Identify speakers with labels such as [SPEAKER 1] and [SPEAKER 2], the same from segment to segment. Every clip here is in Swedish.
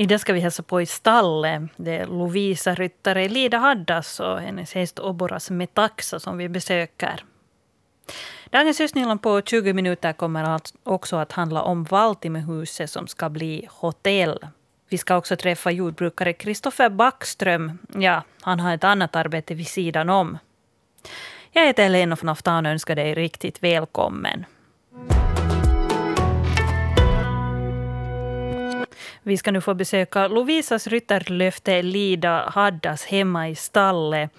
[SPEAKER 1] Idag ska vi hälsa på i stallet. Det är Lovisa ryttare Lida Haddas och hennes häst Oboras Metaxa som vi besöker. Dagens lyssning på 20 minuter kommer också att handla om Valtimehuset som ska bli hotell. Vi ska också träffa jordbrukare Kristoffer Backström. Ja, han har ett annat arbete vid sidan om. Jag heter Helena von Aftan och önskar dig riktigt välkommen. Vi ska nu få besöka Lovisas ryttarlöfte Lida Haddas hemma i stallet.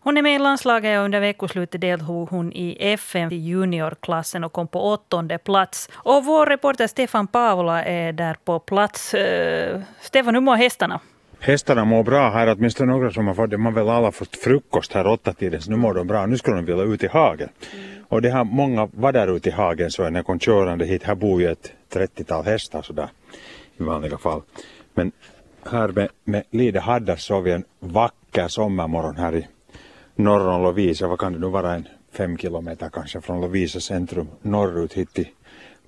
[SPEAKER 1] Hon är med i landslaget och under veckoslutet deltog hon i FN i juniorklassen och kom på åttonde plats. Och vår reporter Stefan Paavola är där på plats. Uh, Stefan, hur mår hästarna?
[SPEAKER 2] Hästarna mår bra här, åtminstone några som har fått, de har väl alla fått frukost här åtta tiden, så nu mår de bra. Nu skulle de vilja ut i hagen. Mm. Och det har många var där ute i hagen så när jag kom körande hit, här bor ju ett 30-tal hästar sådär i vanliga fall. Men här med, med Lide Haddas såg vi en vacker sommarmorgon här i norr om Lovisa. Vad kan det nu vara? En fem kilometer kanske från Lovisa centrum norrut hit till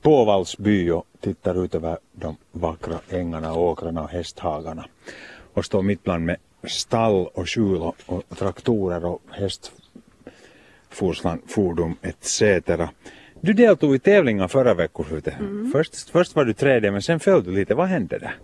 [SPEAKER 2] Påvalls by och tittar ut över de vackra ängarna, åkrarna och hästhagarna. Och står mitt bland med stall och skjul och, och traktorer och hästfordon etc. Du deltog i tävlingar förra veckoslutet. Mm. Först, först var du tredje men sen föll du lite. Vad hände där?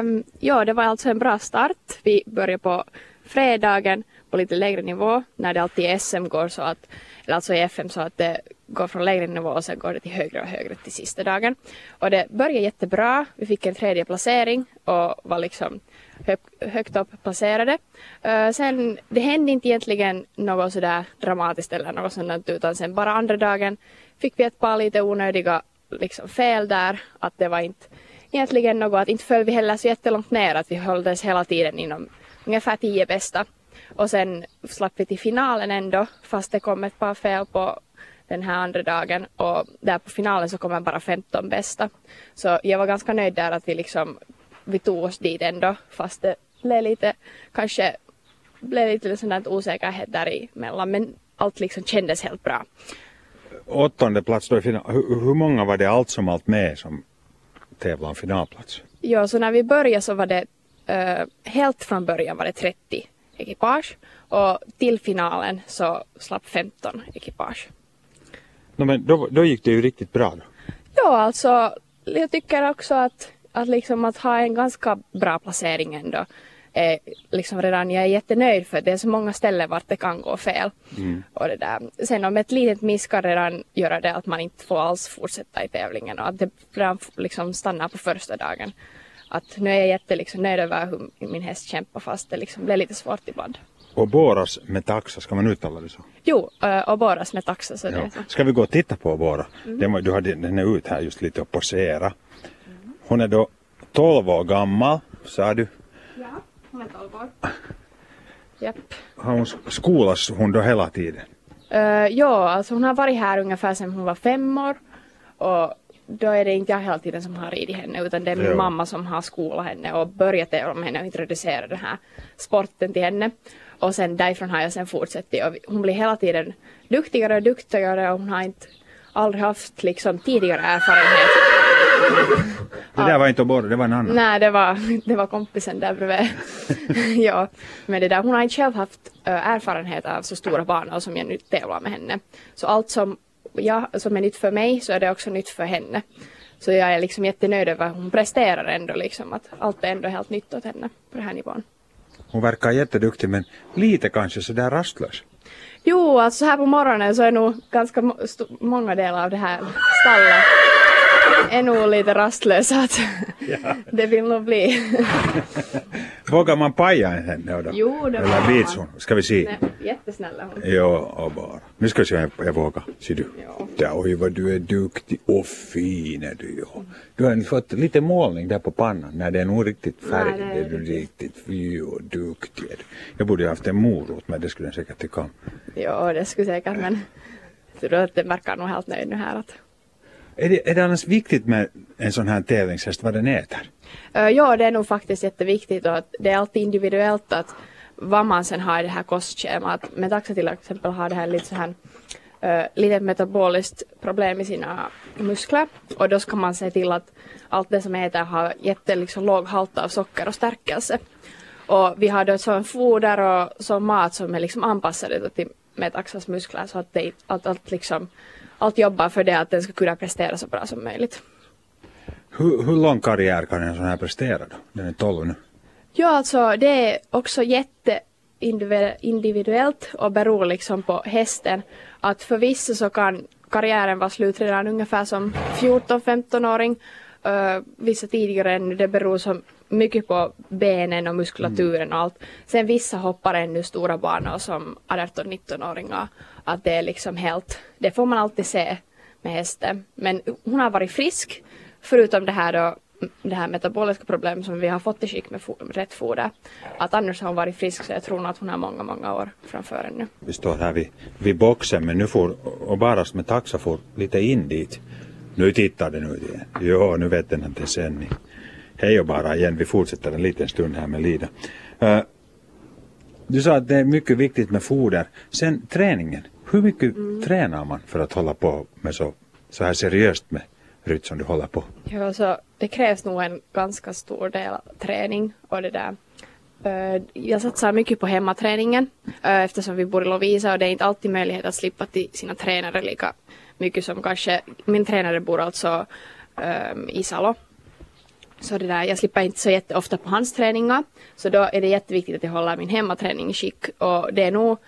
[SPEAKER 3] Um, ja, det var alltså en bra start. Vi började på fredagen på lite lägre nivå när det alltid i SM går så att, eller alltså i FM så att det går från lägre nivå och sen går det till högre och högre till sista dagen. Och det började jättebra. Vi fick en tredje placering och var liksom hög, högt upp placerade. Uh, sen, det hände inte egentligen något sådär dramatiskt eller något sådant utan sen bara andra dagen fick vi ett par lite onödiga liksom, fel där. Att det var inte egentligen något, att inte föll vi heller så jättelångt ner att vi höll oss hela tiden inom ungefär tio bästa. Och sen slapp vi till finalen ändå fast det kom ett par fel på den här andra dagen och där på finalen så kommer bara 15 bästa. Så jag var ganska nöjd där att vi liksom vi tog oss dit ändå fast det blev lite kanske blev lite sån där osäkerhet däremellan men allt liksom kändes helt bra.
[SPEAKER 2] Åttonde plats då i final. Hur, hur många var det allt som allt med som tävlade om finalplats?
[SPEAKER 3] Ja, så när vi började så var det uh, helt från början var det 30 ekipage och till finalen så slapp 15 ekipage.
[SPEAKER 2] No, men då, då gick det ju riktigt bra då.
[SPEAKER 3] Ja, alltså jag tycker också att, att, liksom att ha en ganska bra placering ändå är liksom redan, jag är jättenöjd för det är så många ställen vart det kan gå fel. Mm. Och det där. Sen om ett litet miss kan redan göra det att man inte får alls fortsätta i tävlingen och att det redan liksom stannar på första dagen. Att nu är jag jättenöjd liksom, över hur min häst kämpar fast det liksom blev lite svårt ibland.
[SPEAKER 2] Och Boras metaxa, ska man uttala det så?
[SPEAKER 3] Jo, och Boras metaxa. Så ja. det
[SPEAKER 2] Ska vi gå och titta på Bora? Mm. du hade den är ut här just lite och posera. Hon är då 12 år gammal, sa du?
[SPEAKER 3] Ja, hon är 12 år. Japp.
[SPEAKER 2] Har hon skolas hon då hela tiden?
[SPEAKER 3] Uh, ja, alltså hon har varit här ungefär sedan hon var fem år. Och då är det inte jag hela tiden som har ridit henne utan det är min jo. mamma som har skolat henne och börjat tävla med henne och introducerat den här sporten till henne. Och sen därifrån har jag sen fortsatt och hon blir hela tiden duktigare och duktigare och hon har inte aldrig haft liksom tidigare erfarenhet.
[SPEAKER 2] Det där var inte Oboro, det var en annan.
[SPEAKER 3] Nej, det var, det var kompisen där bredvid. ja, men det där, hon har inte själv haft uh, erfarenhet av så stora banor som jag nu tävlar med henne. Så allt som, ja, som är nytt för mig så är det också nytt för henne. Så jag är liksom jättenöjd över hon presterar ändå liksom att allt är ändå helt nytt åt henne på den här nivån.
[SPEAKER 2] Hon verkar jätteduktig men lite kanske sådär rastlös.
[SPEAKER 3] Jo, alltså här på morgonen så är nog ganska många delar av det här stallet är nog lite rastlösa att ja. det vill nog bli.
[SPEAKER 2] Vågar man paja en henne då?
[SPEAKER 3] Jo, det
[SPEAKER 2] Eller bits hon? Ska vi se?
[SPEAKER 3] Nej, jättesnälla hon.
[SPEAKER 2] Jo, och bara. Nu ska vi se om jag vågar. Ser du? Ja. Oj vad du är duktig och fin är du ju. Du har fått lite målning där på pannan. när det är nog riktigt färg. Nej, det är, det är du riktigt fy och duktig. Jag borde ha haft en morot men det skulle jag säkert tycka om.
[SPEAKER 3] Ja, det skulle säkert men jag tror att det verkar nog helt nöjd nu här att
[SPEAKER 2] är det, är det annars viktigt med en sån här tävlingshäst vad den äter?
[SPEAKER 3] Uh, ja, det är nog faktiskt jätteviktigt och att det är alltid individuellt att vad man sen har i det här kostschemat. Metaxa till exempel har det här lite så här uh, litet metaboliskt problem i sina muskler och då ska man se till att allt det som äter har jätte liksom, låg halt av socker och stärkelse. Och vi har då sån foder och sån mat som är liksom anpassade till Metaxas muskler så att, det, att allt, liksom, allt jobbar för det att den ska kunna prestera så bra som möjligt.
[SPEAKER 2] Hur, hur lång karriär kan en sån här prestera då? Den är 12 nu.
[SPEAKER 3] Ja, alltså det är också jätteindividuellt och beror liksom på hästen. Att för vissa så kan karriären vara slut redan ungefär som 14-15-åring. Uh, vissa tidigare ännu, det beror så mycket på benen och muskulaturen och allt. Sen vissa hoppar ännu stora banor som 18-19-åringar. Att det är liksom helt, det får man alltid se med hästen. Men hon har varit frisk, förutom det här då det här metaboliska problemet som vi har fått i skick med rätt foder. Att annars har hon varit frisk så jag tror att hon har många, många år framför ännu.
[SPEAKER 2] Vi står här vid, vid boxen men nu får Obaras med taxa får lite in dit. Nu tittar den ut igen. Jo, nu vet den att det är sändning. Hej och bara igen, vi fortsätter en liten stund här med Lida. Uh, du sa att det är mycket viktigt med foder. Sen träningen. Hur mycket mm. tränar man för att hålla på med så, så här seriöst med rytt som du håller på?
[SPEAKER 3] Ja, alltså, det krävs nog en ganska stor del träning och det där. Uh, jag satsar mycket på hemmaträningen uh, eftersom vi bor i Lovisa och det är inte alltid möjlighet att slippa till sina tränare lika mycket som kanske, min tränare bor alltså um, i Salo så det där, jag slipper inte så jätteofta på hans träningar. Så då är det jätteviktigt att jag håller min hemmaträning i skick. Och det är nog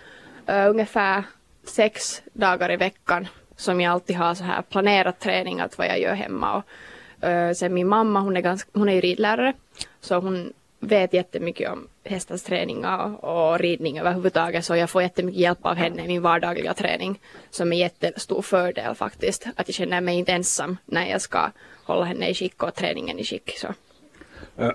[SPEAKER 3] uh, ungefär sex dagar i veckan som jag alltid har så här planerat träning, att vad jag gör hemma. Och, uh, sen min mamma, hon är, ganska, hon är ju ridlärare. Så hon vet jättemycket om hästens träningar och ridning överhuvudtaget så jag får jättemycket hjälp av henne i min vardagliga träning som är jättestor fördel faktiskt. Att jag känner mig inte ensam när jag ska hålla henne i skick och träningen i skick. Så.
[SPEAKER 2] Uh, uh,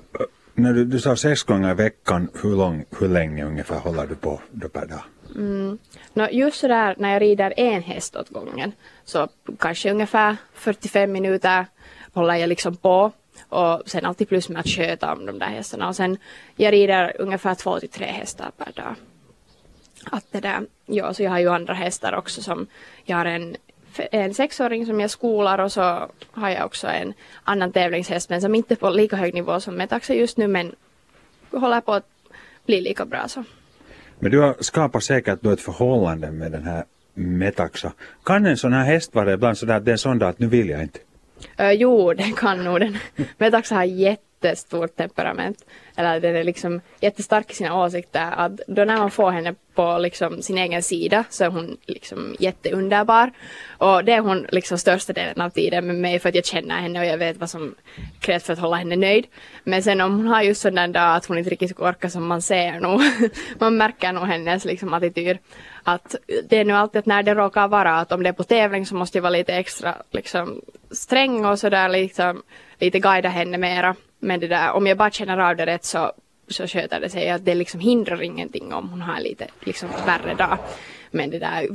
[SPEAKER 2] när du, du sa sex gånger i veckan, hur, lång, hur länge ungefär håller du på då per dag?
[SPEAKER 3] Mm. No, just sådär när jag rider en häst åt gången så kanske ungefär 45 minuter håller jag liksom på och sen alltid plus med att sköta om de där hästarna och sen jag rider ungefär två till tre hästar per dag. Att det där, ja, så jag har ju andra hästar också som jag har en en sexåring som jag skolar och så har jag också en annan tävlingshäst men som inte är på lika hög nivå som Metaxa just nu men håller på att bli lika bra så.
[SPEAKER 2] Men du har skapat säkert då ett förhållande med den här Metaxa. Kan en sån här häst vara ibland sådär att det är en sån dag att nu vill jag inte?
[SPEAKER 3] Uh, jo, det kan nog den. Metaxa har jättestort temperament eller den är liksom jättestark i sina åsikter. Att då när man får henne på liksom sin egen sida så är hon liksom jätteunderbar. Och det är hon liksom största delen av tiden med mig för att jag känner henne och jag vet vad som krävs för att hålla henne nöjd. Men sen om hon har just sådana dag att hon inte riktigt orkar som man ser nog, man märker nog hennes liksom attityd. Att det är nu alltid att när det råkar vara att om det är på tävling så måste jag vara lite extra liksom sträng och sådär liksom lite guida henne mera. Men det där, om jag bara känner av det rätt så, så sköter det sig. Att det liksom hindrar ingenting om hon har lite liksom värre dag. Men det där,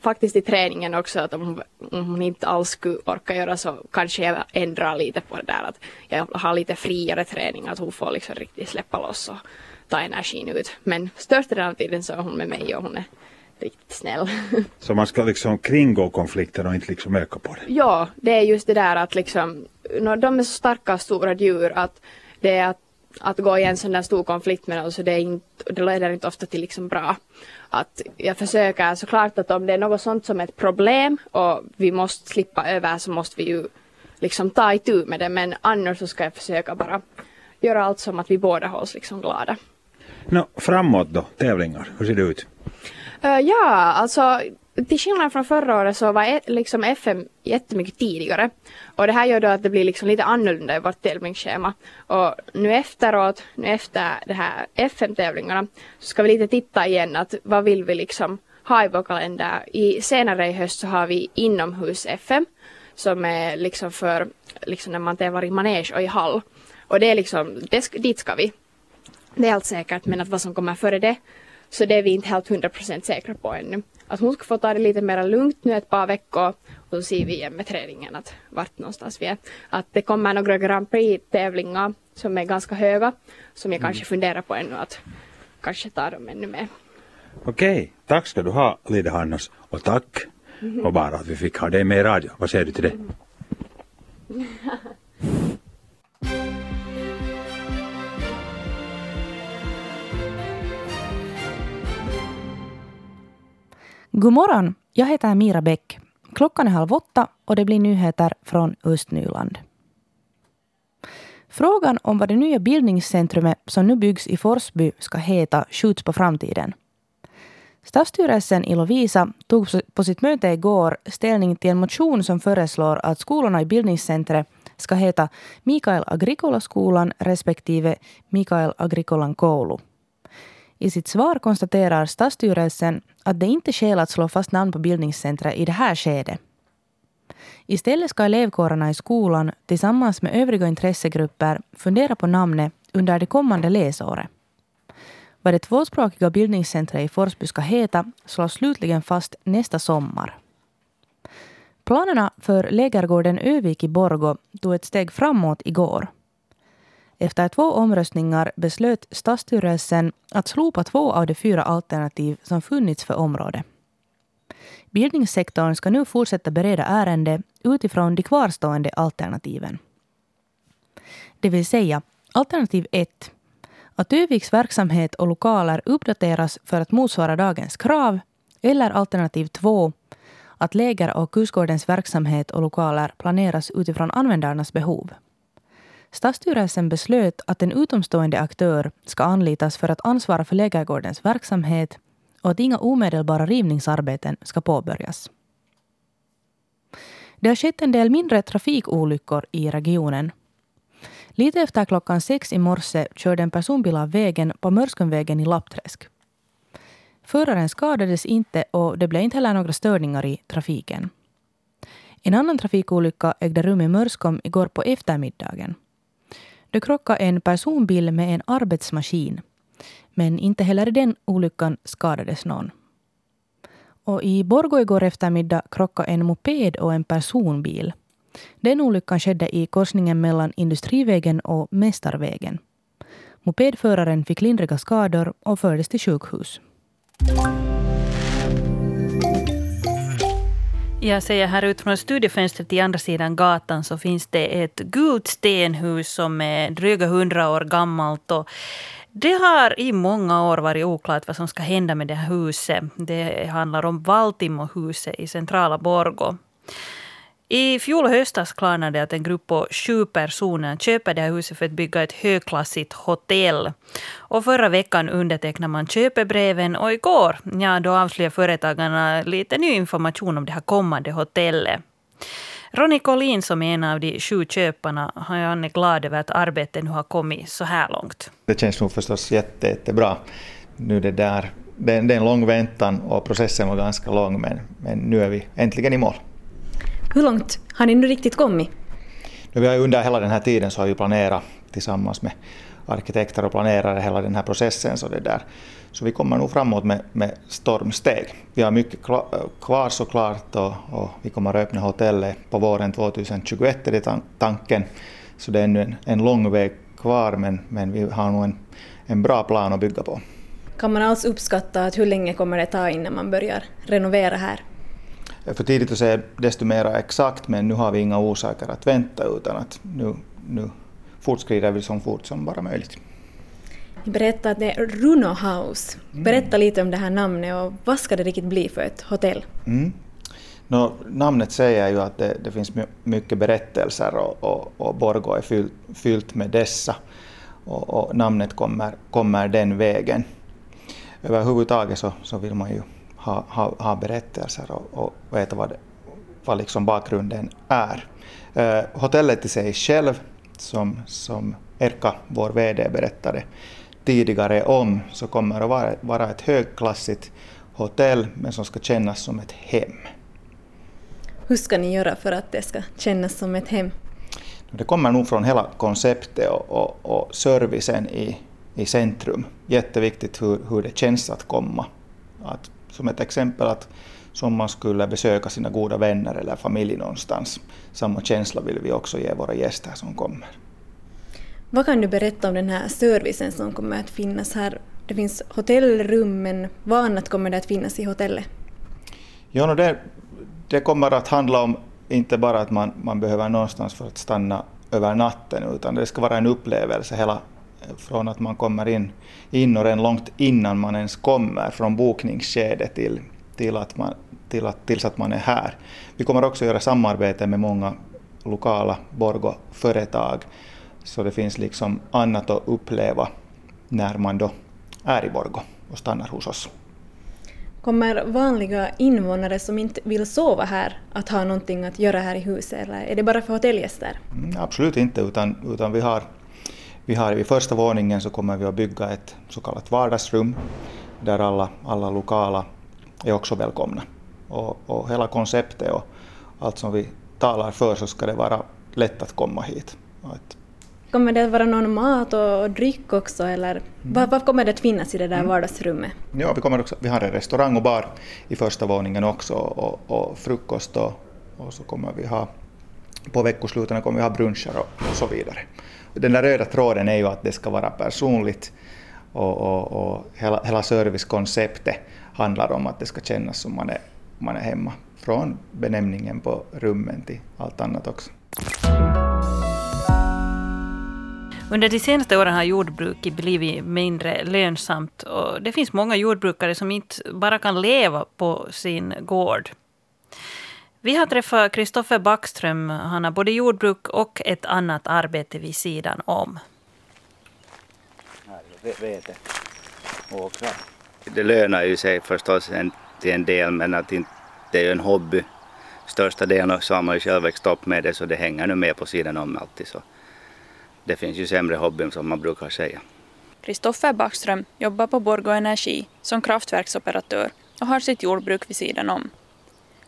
[SPEAKER 3] faktiskt i träningen också att om hon, om hon inte alls skulle orka göra så kanske jag ändrar lite på det där att jag har lite friare träning att hon får liksom riktigt släppa loss och ta energin ut. Men största delen av tiden så är hon med mig och hon är riktigt snäll.
[SPEAKER 2] Så man ska liksom kringgå konflikter och inte liksom öka på det?
[SPEAKER 3] Ja, det är just det där att liksom, de är så starka stora djur att det är att, att gå i en sån där stor konflikt med dem så det, är inte, det leder inte ofta till liksom bra. Att jag försöker såklart att om det är något sånt som är ett problem och vi måste slippa över så måste vi ju liksom ta itu med det men annars så ska jag försöka bara göra allt som att vi båda hålls liksom glada.
[SPEAKER 2] No, framåt då, tävlingar, hur ser det ut?
[SPEAKER 3] Uh, ja, alltså till skillnad från förra året så var liksom FM jättemycket tidigare. Och det här gör då att det blir liksom lite annorlunda i vårt tävlingsschema. Och nu efteråt, nu efter de här FM-tävlingarna, så ska vi lite titta igen att vad vill vi liksom ha i vår kalender. I, senare i höst så har vi inomhus-FM som är liksom för liksom när man tävlar i manege och i hall. Och det är liksom, det, dit ska vi. Det är allt säkert men att vad som kommer före det så det är vi inte helt 100% säkra på ännu. Att hon ska få ta det lite mer lugnt nu ett par veckor och så ser vi igen med träningen att vart någonstans vi är. Att det kommer några Grand Prix-tävlingar som är ganska höga som jag mm. kanske funderar på ännu att kanske ta dem ännu mer.
[SPEAKER 2] Okej, tack ska du ha Lide Hannos och tack Och bara att vi fick ha det med i radio. Vad säger du till det?
[SPEAKER 4] God morgon! Jag heter Mira Bäck. Klockan är halv åtta och det blir nyheter från Östnyland. Frågan om vad det nya bildningscentrumet som nu byggs i Forsby ska heta skjuts på framtiden. Stadsstyrelsen i Lovisa tog på sitt möte igår ställning till en motion som föreslår att skolorna i bildningscentret ska heta Mikael Agrikola-skolan respektive Mikael Agrikolan koulu. I sitt svar konstaterar stadsstyrelsen att det inte är skäl att slå fast namn på bildningscentret i det här skedet. Istället ska elevkårerna i skolan tillsammans med övriga intressegrupper fundera på namnet under det kommande läsåret. Vad det tvåspråkiga bildningscentret i Forsby ska heta slås slutligen fast nästa sommar. Planerna för lägergården Övik i Borgo tog ett steg framåt igår. Efter två omröstningar beslöt stadsstyrelsen att slopa två av de fyra alternativ som funnits för området. Bildningssektorn ska nu fortsätta bereda ärende utifrån de kvarstående alternativen. Det vill säga alternativ 1 att Öviks verksamhet och lokaler uppdateras för att motsvara dagens krav eller alternativ 2 att läger och kursgårdens verksamhet och lokaler planeras utifrån användarnas behov. Stadsstyrelsen beslöt att en utomstående aktör ska anlitas för att ansvara för lägergårdens verksamhet och att inga omedelbara rivningsarbeten ska påbörjas. Det har skett en del mindre trafikolyckor i regionen. Lite efter klockan sex i morse körde en personbil av vägen på Mörskumvägen i Lappträsk. Föraren skadades inte och det blev inte heller några störningar i trafiken. En annan trafikolycka ägde rum i Mörskom igår på eftermiddagen. Det krockade en personbil med en arbetsmaskin. Men inte heller i den olyckan skadades någon. Och i Borgå igår eftermiddag krockade en moped och en personbil. Den olyckan skedde i korsningen mellan Industrivägen och Mästarvägen. Mopedföraren fick lindriga skador och fördes till sjukhus.
[SPEAKER 1] Jag säger här ut från studiefönstret i andra sidan gatan så finns det ett gult stenhus som är dryga hundra år gammalt. Och det har i många år varit oklart vad som ska hända med det här huset. Det handlar om Valtimohuset i centrala Borgå. I fjol höstas klarnade det att en grupp på sju personer köper det här huset för att bygga ett högklassigt hotell. Och förra veckan undertecknade man köpebreven och igår ja, då avslöjade företagarna lite ny information om det här kommande hotellet. Ronny Collin som är en av de sju köparna, han är glad över att arbetet nu har kommit så här långt.
[SPEAKER 5] Det känns nog förstås jätte, jättebra. Nu det, där, det, är en lång väntan och processen var ganska lång men, men nu är vi äntligen i mål.
[SPEAKER 6] Hur långt har ni nu riktigt kommit?
[SPEAKER 5] Vi har under hela den här tiden så har vi planerat tillsammans med arkitekter och planerare hela den här processen. Så, det där. så vi kommer nog framåt med, med stormsteg. Vi har mycket kvar såklart och, och vi kommer att öppna hotellet på våren 2021 är det tanken. Så det är ännu en, en lång väg kvar men, men vi har nog en, en bra plan att bygga på.
[SPEAKER 6] Kan man alls uppskatta att hur länge kommer det ta innan man börjar renovera här?
[SPEAKER 5] För tidigt att säga desto mer exakt, men nu har vi inga orsaker att vänta utan att nu, nu fortskrider vi så fort som bara möjligt.
[SPEAKER 6] Ni berättade att det är Runo House. Mm. Berätta lite om det här namnet och vad ska det riktigt bli för ett hotell?
[SPEAKER 5] Mm. No, namnet säger ju att det, det finns mycket berättelser och, och, och Borgå är fyllt, fyllt med dessa. Och, och, namnet kommer, kommer den vägen. Överhuvudtaget så, så vill man ju ha, ha, ha berättelser och, och veta vad, det, vad liksom bakgrunden är. Eh, hotellet i sig själv, som, som Erka, vår VD, berättade tidigare om, så kommer att vara, vara ett högklassigt hotell, men som ska kännas som ett hem.
[SPEAKER 6] Hur ska ni göra för att det ska kännas som ett hem?
[SPEAKER 5] Det kommer nog från hela konceptet och, och, och servicen i, i centrum. Jätteviktigt hur, hur det känns att komma. Att som ett exempel att som man skulle besöka sina goda vänner eller familj någonstans. Samma känsla vill vi också ge våra gäster som kommer.
[SPEAKER 6] Vad kan du berätta om den här servicen som kommer att finnas här? Det finns hotellrum, men vad annat kommer det att finnas i hotellet?
[SPEAKER 5] Ja, det, det kommer att handla om inte bara att man, man behöver någonstans för att stanna över natten, utan det ska vara en upplevelse hela, från att man kommer in, in och redan långt innan man ens kommer, från bokningsskedet till, till, att man, till att, tills att man är här. Vi kommer också göra samarbete med många lokala Borgå-företag, så det finns liksom annat att uppleva när man då är i Borgå och stannar hos oss.
[SPEAKER 6] Kommer vanliga invånare som inte vill sova här att ha någonting att göra här i huset eller är det bara för hotellgäster?
[SPEAKER 5] Mm, absolut inte, utan, utan vi har, vi har vid första våningen så kommer vi att bygga ett så kallat vardagsrum där alla, alla lokala är också välkomna. Och, och hela konceptet och allt som vi talar för så ska det vara lätt att komma hit. Att
[SPEAKER 6] Kommer det att vara någon mat och dryck också eller mm. vad, vad, kommer det att finnas i det där mm. vardagsrummet?
[SPEAKER 5] Ja, vi, kommer också, vi har en restaurang och bar i första våningen också och, och frukost och, och, så kommer vi ha på veckosluten kommer vi ha bruncher och, och, så vidare. Den där röda tråden är ju att det ska vara personligt och, och, och hela, hela servicekonceptet handlar om att det ska kännas som man är, man är hemma. Från benämningen på rummen till allt annat också.
[SPEAKER 1] Under de senaste åren har jordbruket blivit mindre lönsamt och det finns många jordbrukare som inte bara kan leva på sin gård. Vi har träffat Kristoffer Backström. Han har både jordbruk och ett annat arbete vid sidan om.
[SPEAKER 7] Vete åkrar. Det lönar ju sig förstås en, till en del men att inte, det är ju en hobby. Största delen så har man ju själv växt upp med det så det hänger nu med på sidan om alltid. Så det finns ju sämre hobbyn som man brukar säga.
[SPEAKER 8] Kristoffer Backström jobbar på Borgå Energi som kraftverksoperatör och har sitt jordbruk vid sidan om.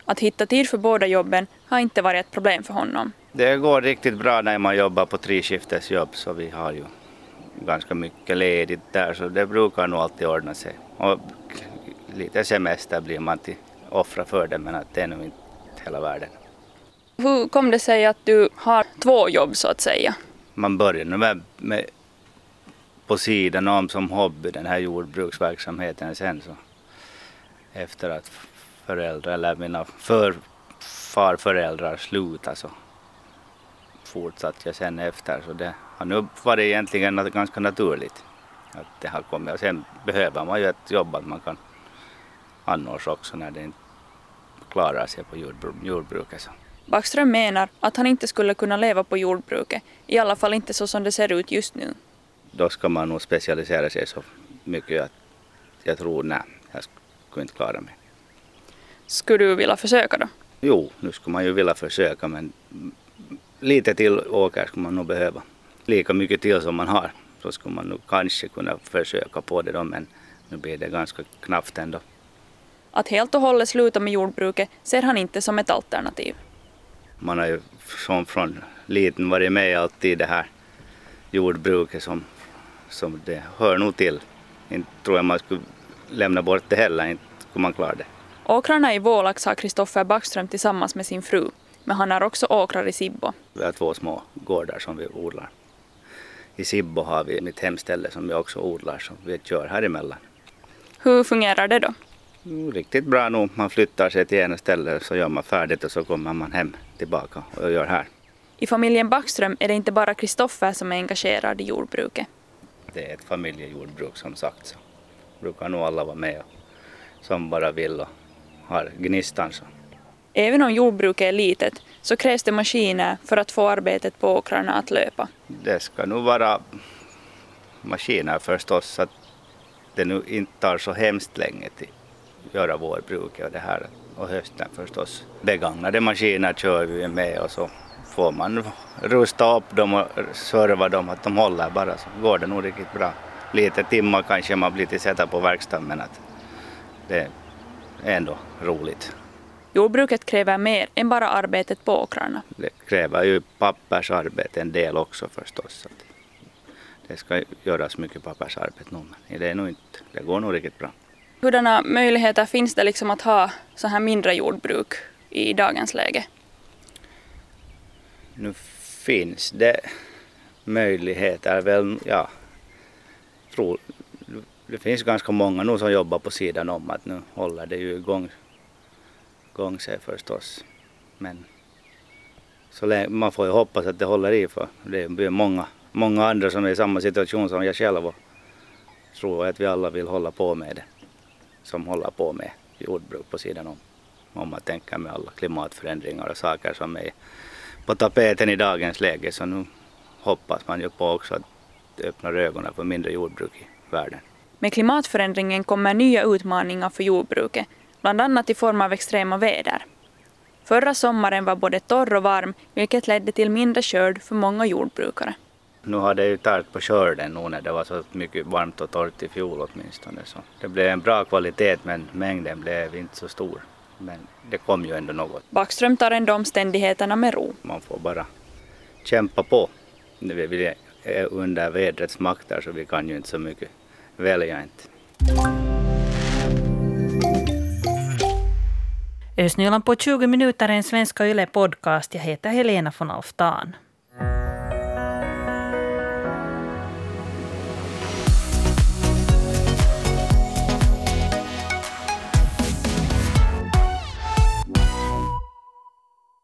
[SPEAKER 8] Att hitta tid för båda jobben har inte varit ett problem för honom.
[SPEAKER 7] Det går riktigt bra när man jobbar på treskiftesjobb så vi har ju ganska mycket ledigt där så det brukar nog alltid ordna sig. Och lite semester blir man till offra för det men att det är nog inte hela världen.
[SPEAKER 8] Hur kom det sig att du har två jobb så att säga?
[SPEAKER 7] man började med, med på sidan om som hobby den här jordbruksverksamheten sen så efter att föräldrar eller mina för, farföräldrar slutade så fortsatte jag sen efter så det har nu varit egentligen ganska naturligt att det har kommit och sen behöver man ju ett jobb att man kan annars också när det inte klarar sig på jordbruket. Så.
[SPEAKER 8] Backström menar att han inte skulle kunna leva på jordbruket, i alla fall inte så som det ser ut just nu.
[SPEAKER 7] Då ska man nog specialisera sig så mycket att jag tror nej, jag skulle inte klara mig.
[SPEAKER 8] Skulle du vilja försöka då?
[SPEAKER 7] Jo, nu skulle man ju vilja försöka men lite till åker skulle man nog behöva. Lika mycket till som man har så skulle man nog kanske kunna försöka på det då men nu blir det ganska knappt ändå.
[SPEAKER 8] Att helt och hållet sluta med jordbruket ser han inte som ett alternativ
[SPEAKER 7] man har ju som från liten varit med alltid i det här jordbruket som, som det hör nog till. Inte tror jag man skulle lämna bort det heller, inte skulle man klara det.
[SPEAKER 8] Åkrarna i Vålax har Kristoffer Backström tillsammans med sin fru, men han har också åkrar i Sibbo.
[SPEAKER 7] Vi har två små gårdar som vi odlar. I Sibbo har vi mitt hemställe som vi också odlar, som vi kör här emellan.
[SPEAKER 8] Hur fungerar det då?
[SPEAKER 7] Mm, riktigt bra nog. Man flyttar sig till ena stället så gör man färdigt och så kommer man hem tillbaka och gör här.
[SPEAKER 8] I familjen Backström är det inte bara Kristoffer som är engagerad i jordbruket.
[SPEAKER 7] Det är ett familjejordbruk som sagt så brukar nog alla vara med och, som bara vill och har gnistan. Så.
[SPEAKER 8] Även om jordbruket är litet så krävs det maskiner för att få arbetet på åkrarna att löpa.
[SPEAKER 7] Det ska nog vara maskiner förstås så att det nu inte tar så hemskt länge till göra vårbruket och det här. Och hösten förstås. Begagnade maskiner kör vi med och så får man rusta upp dem och serva dem att de håller bara så går det nog riktigt bra. Lite timmar kanske man blir till sätta på verkstaden men att det är ändå roligt.
[SPEAKER 8] Jordbruket kräver mer än bara arbetet på åkrarna.
[SPEAKER 7] Det kräver ju pappersarbete en del också förstås. Det ska göras mycket pappersarbete nu men det, är nog inte, det går nog riktigt bra.
[SPEAKER 8] Hurdana möjligheter finns det liksom att ha så här mindre jordbruk i dagens läge?
[SPEAKER 7] Nu finns det möjligheter väl, ja, tror, det finns ganska många nu som jobbar på sidan om att nu håller det ju igång gång sig förstås. Men så länge, man får ju hoppas att det håller i för det är många, många andra som är i samma situation som jag själv och tror att vi alla vill hålla på med det. Som håller på med jordbruk på sidan om. Om man tänker med alla klimatförändringar och saker som är på tapeten i dagens läge så nu hoppas man ju på också att det öppnar ögonen för mindre jordbruk i världen.
[SPEAKER 8] Med klimatförändringen kommer nya utmaningar för jordbruket, bland annat i form av extrema väder. Förra sommaren var både torr och varm, vilket ledde till mindre skörd för många jordbrukare.
[SPEAKER 7] Nu har det ju tärt på skörden nu när det var så mycket varmt och torrt i fjol åtminstone. Så det blev en bra kvalitet men mängden blev inte så stor. Men det kom ju ändå något.
[SPEAKER 8] Backström tar ändå omständigheterna med ro.
[SPEAKER 7] Man får bara kämpa på. Vi är under vädrets makter så vi kan ju inte så mycket välja inte.
[SPEAKER 1] Östnyland på 20 minuter är en Svenska Yle podcast. Jag heter Helena von Alftan.